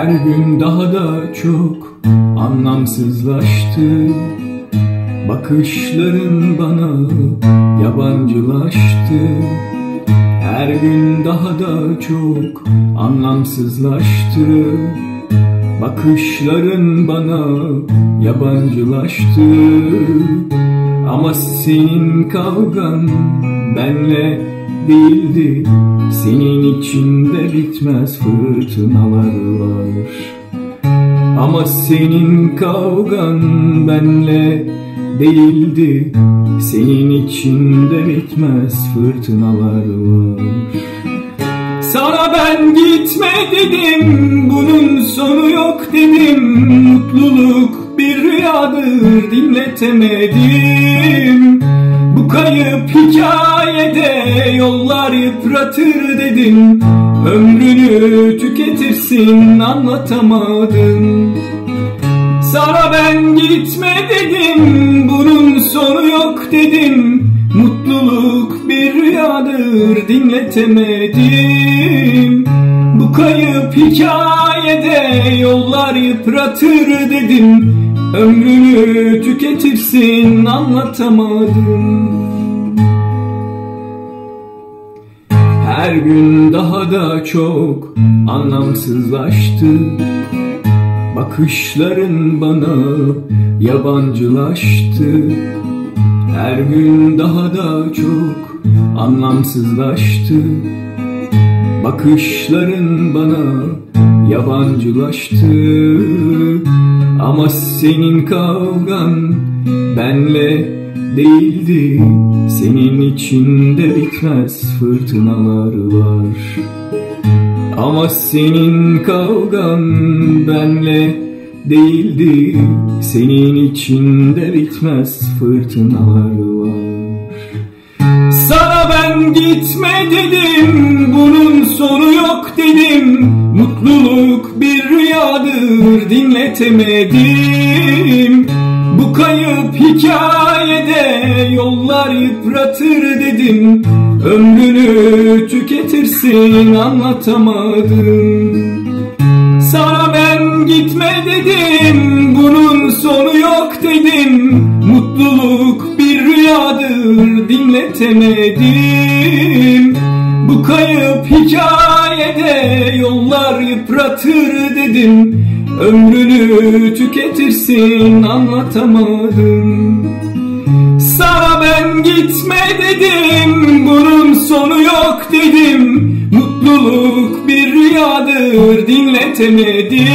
Her gün daha da çok anlamsızlaştı. Bakışların bana yabancılaştı. Her gün daha da çok anlamsızlaştı. Bakışların bana yabancılaştı. Ama senin kavgan benle değildi Senin içinde bitmez fırtınalar var. Ama senin kavgan benle değildi Senin içinde bitmez fırtınalar var. Sana ben gitme dedim, bunun sonu yok dedim. Mutluluk bir rüyadır dinletemedim kayıp hikayede yollar yıpratır dedim Ömrünü tüketirsin anlatamadım Sana ben gitme dedim, bunun sonu yok dedim. Mutluluk bir rüyadır dinletemedim. Bu kayıp hikayede yollar yıpratır dedim Ömrünü tüketirsin anlatamadım. Her gün daha da çok anlamsızlaştı. Bakışların bana yabancılaştı. Her gün daha da çok anlamsızlaştı. Bakışların bana yabancılaştı Ama senin kavgan benle değildi. Senin içinde bitmez fırtınalar var. Ama senin kavgan benle değildi. Senin içinde bitmez fırtınalar var. Sana ben gitme dedim rüyadır dinletemedim. Bu kayıp hikayede yollar yıpratır dedim. Ömrünü tüketirsin anlatamadım. Sana ben gitme dedim Bunun sonu yok dedim. Mutluluk bir rüyadır dinletemedim. Bu kayıp hikayede yollar yıpratır dedim. Ömrünü tüketirsin anlatamadım. Sana ben gitme dedim Bunun sonu yok dedim. Mutluluk bir rüyadır dinletemedim.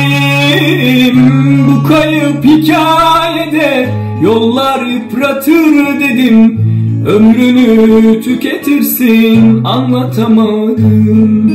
Bu kayıp hikayede yollar yıpratır dedim. Ömrünü tüketirsin anlatamadım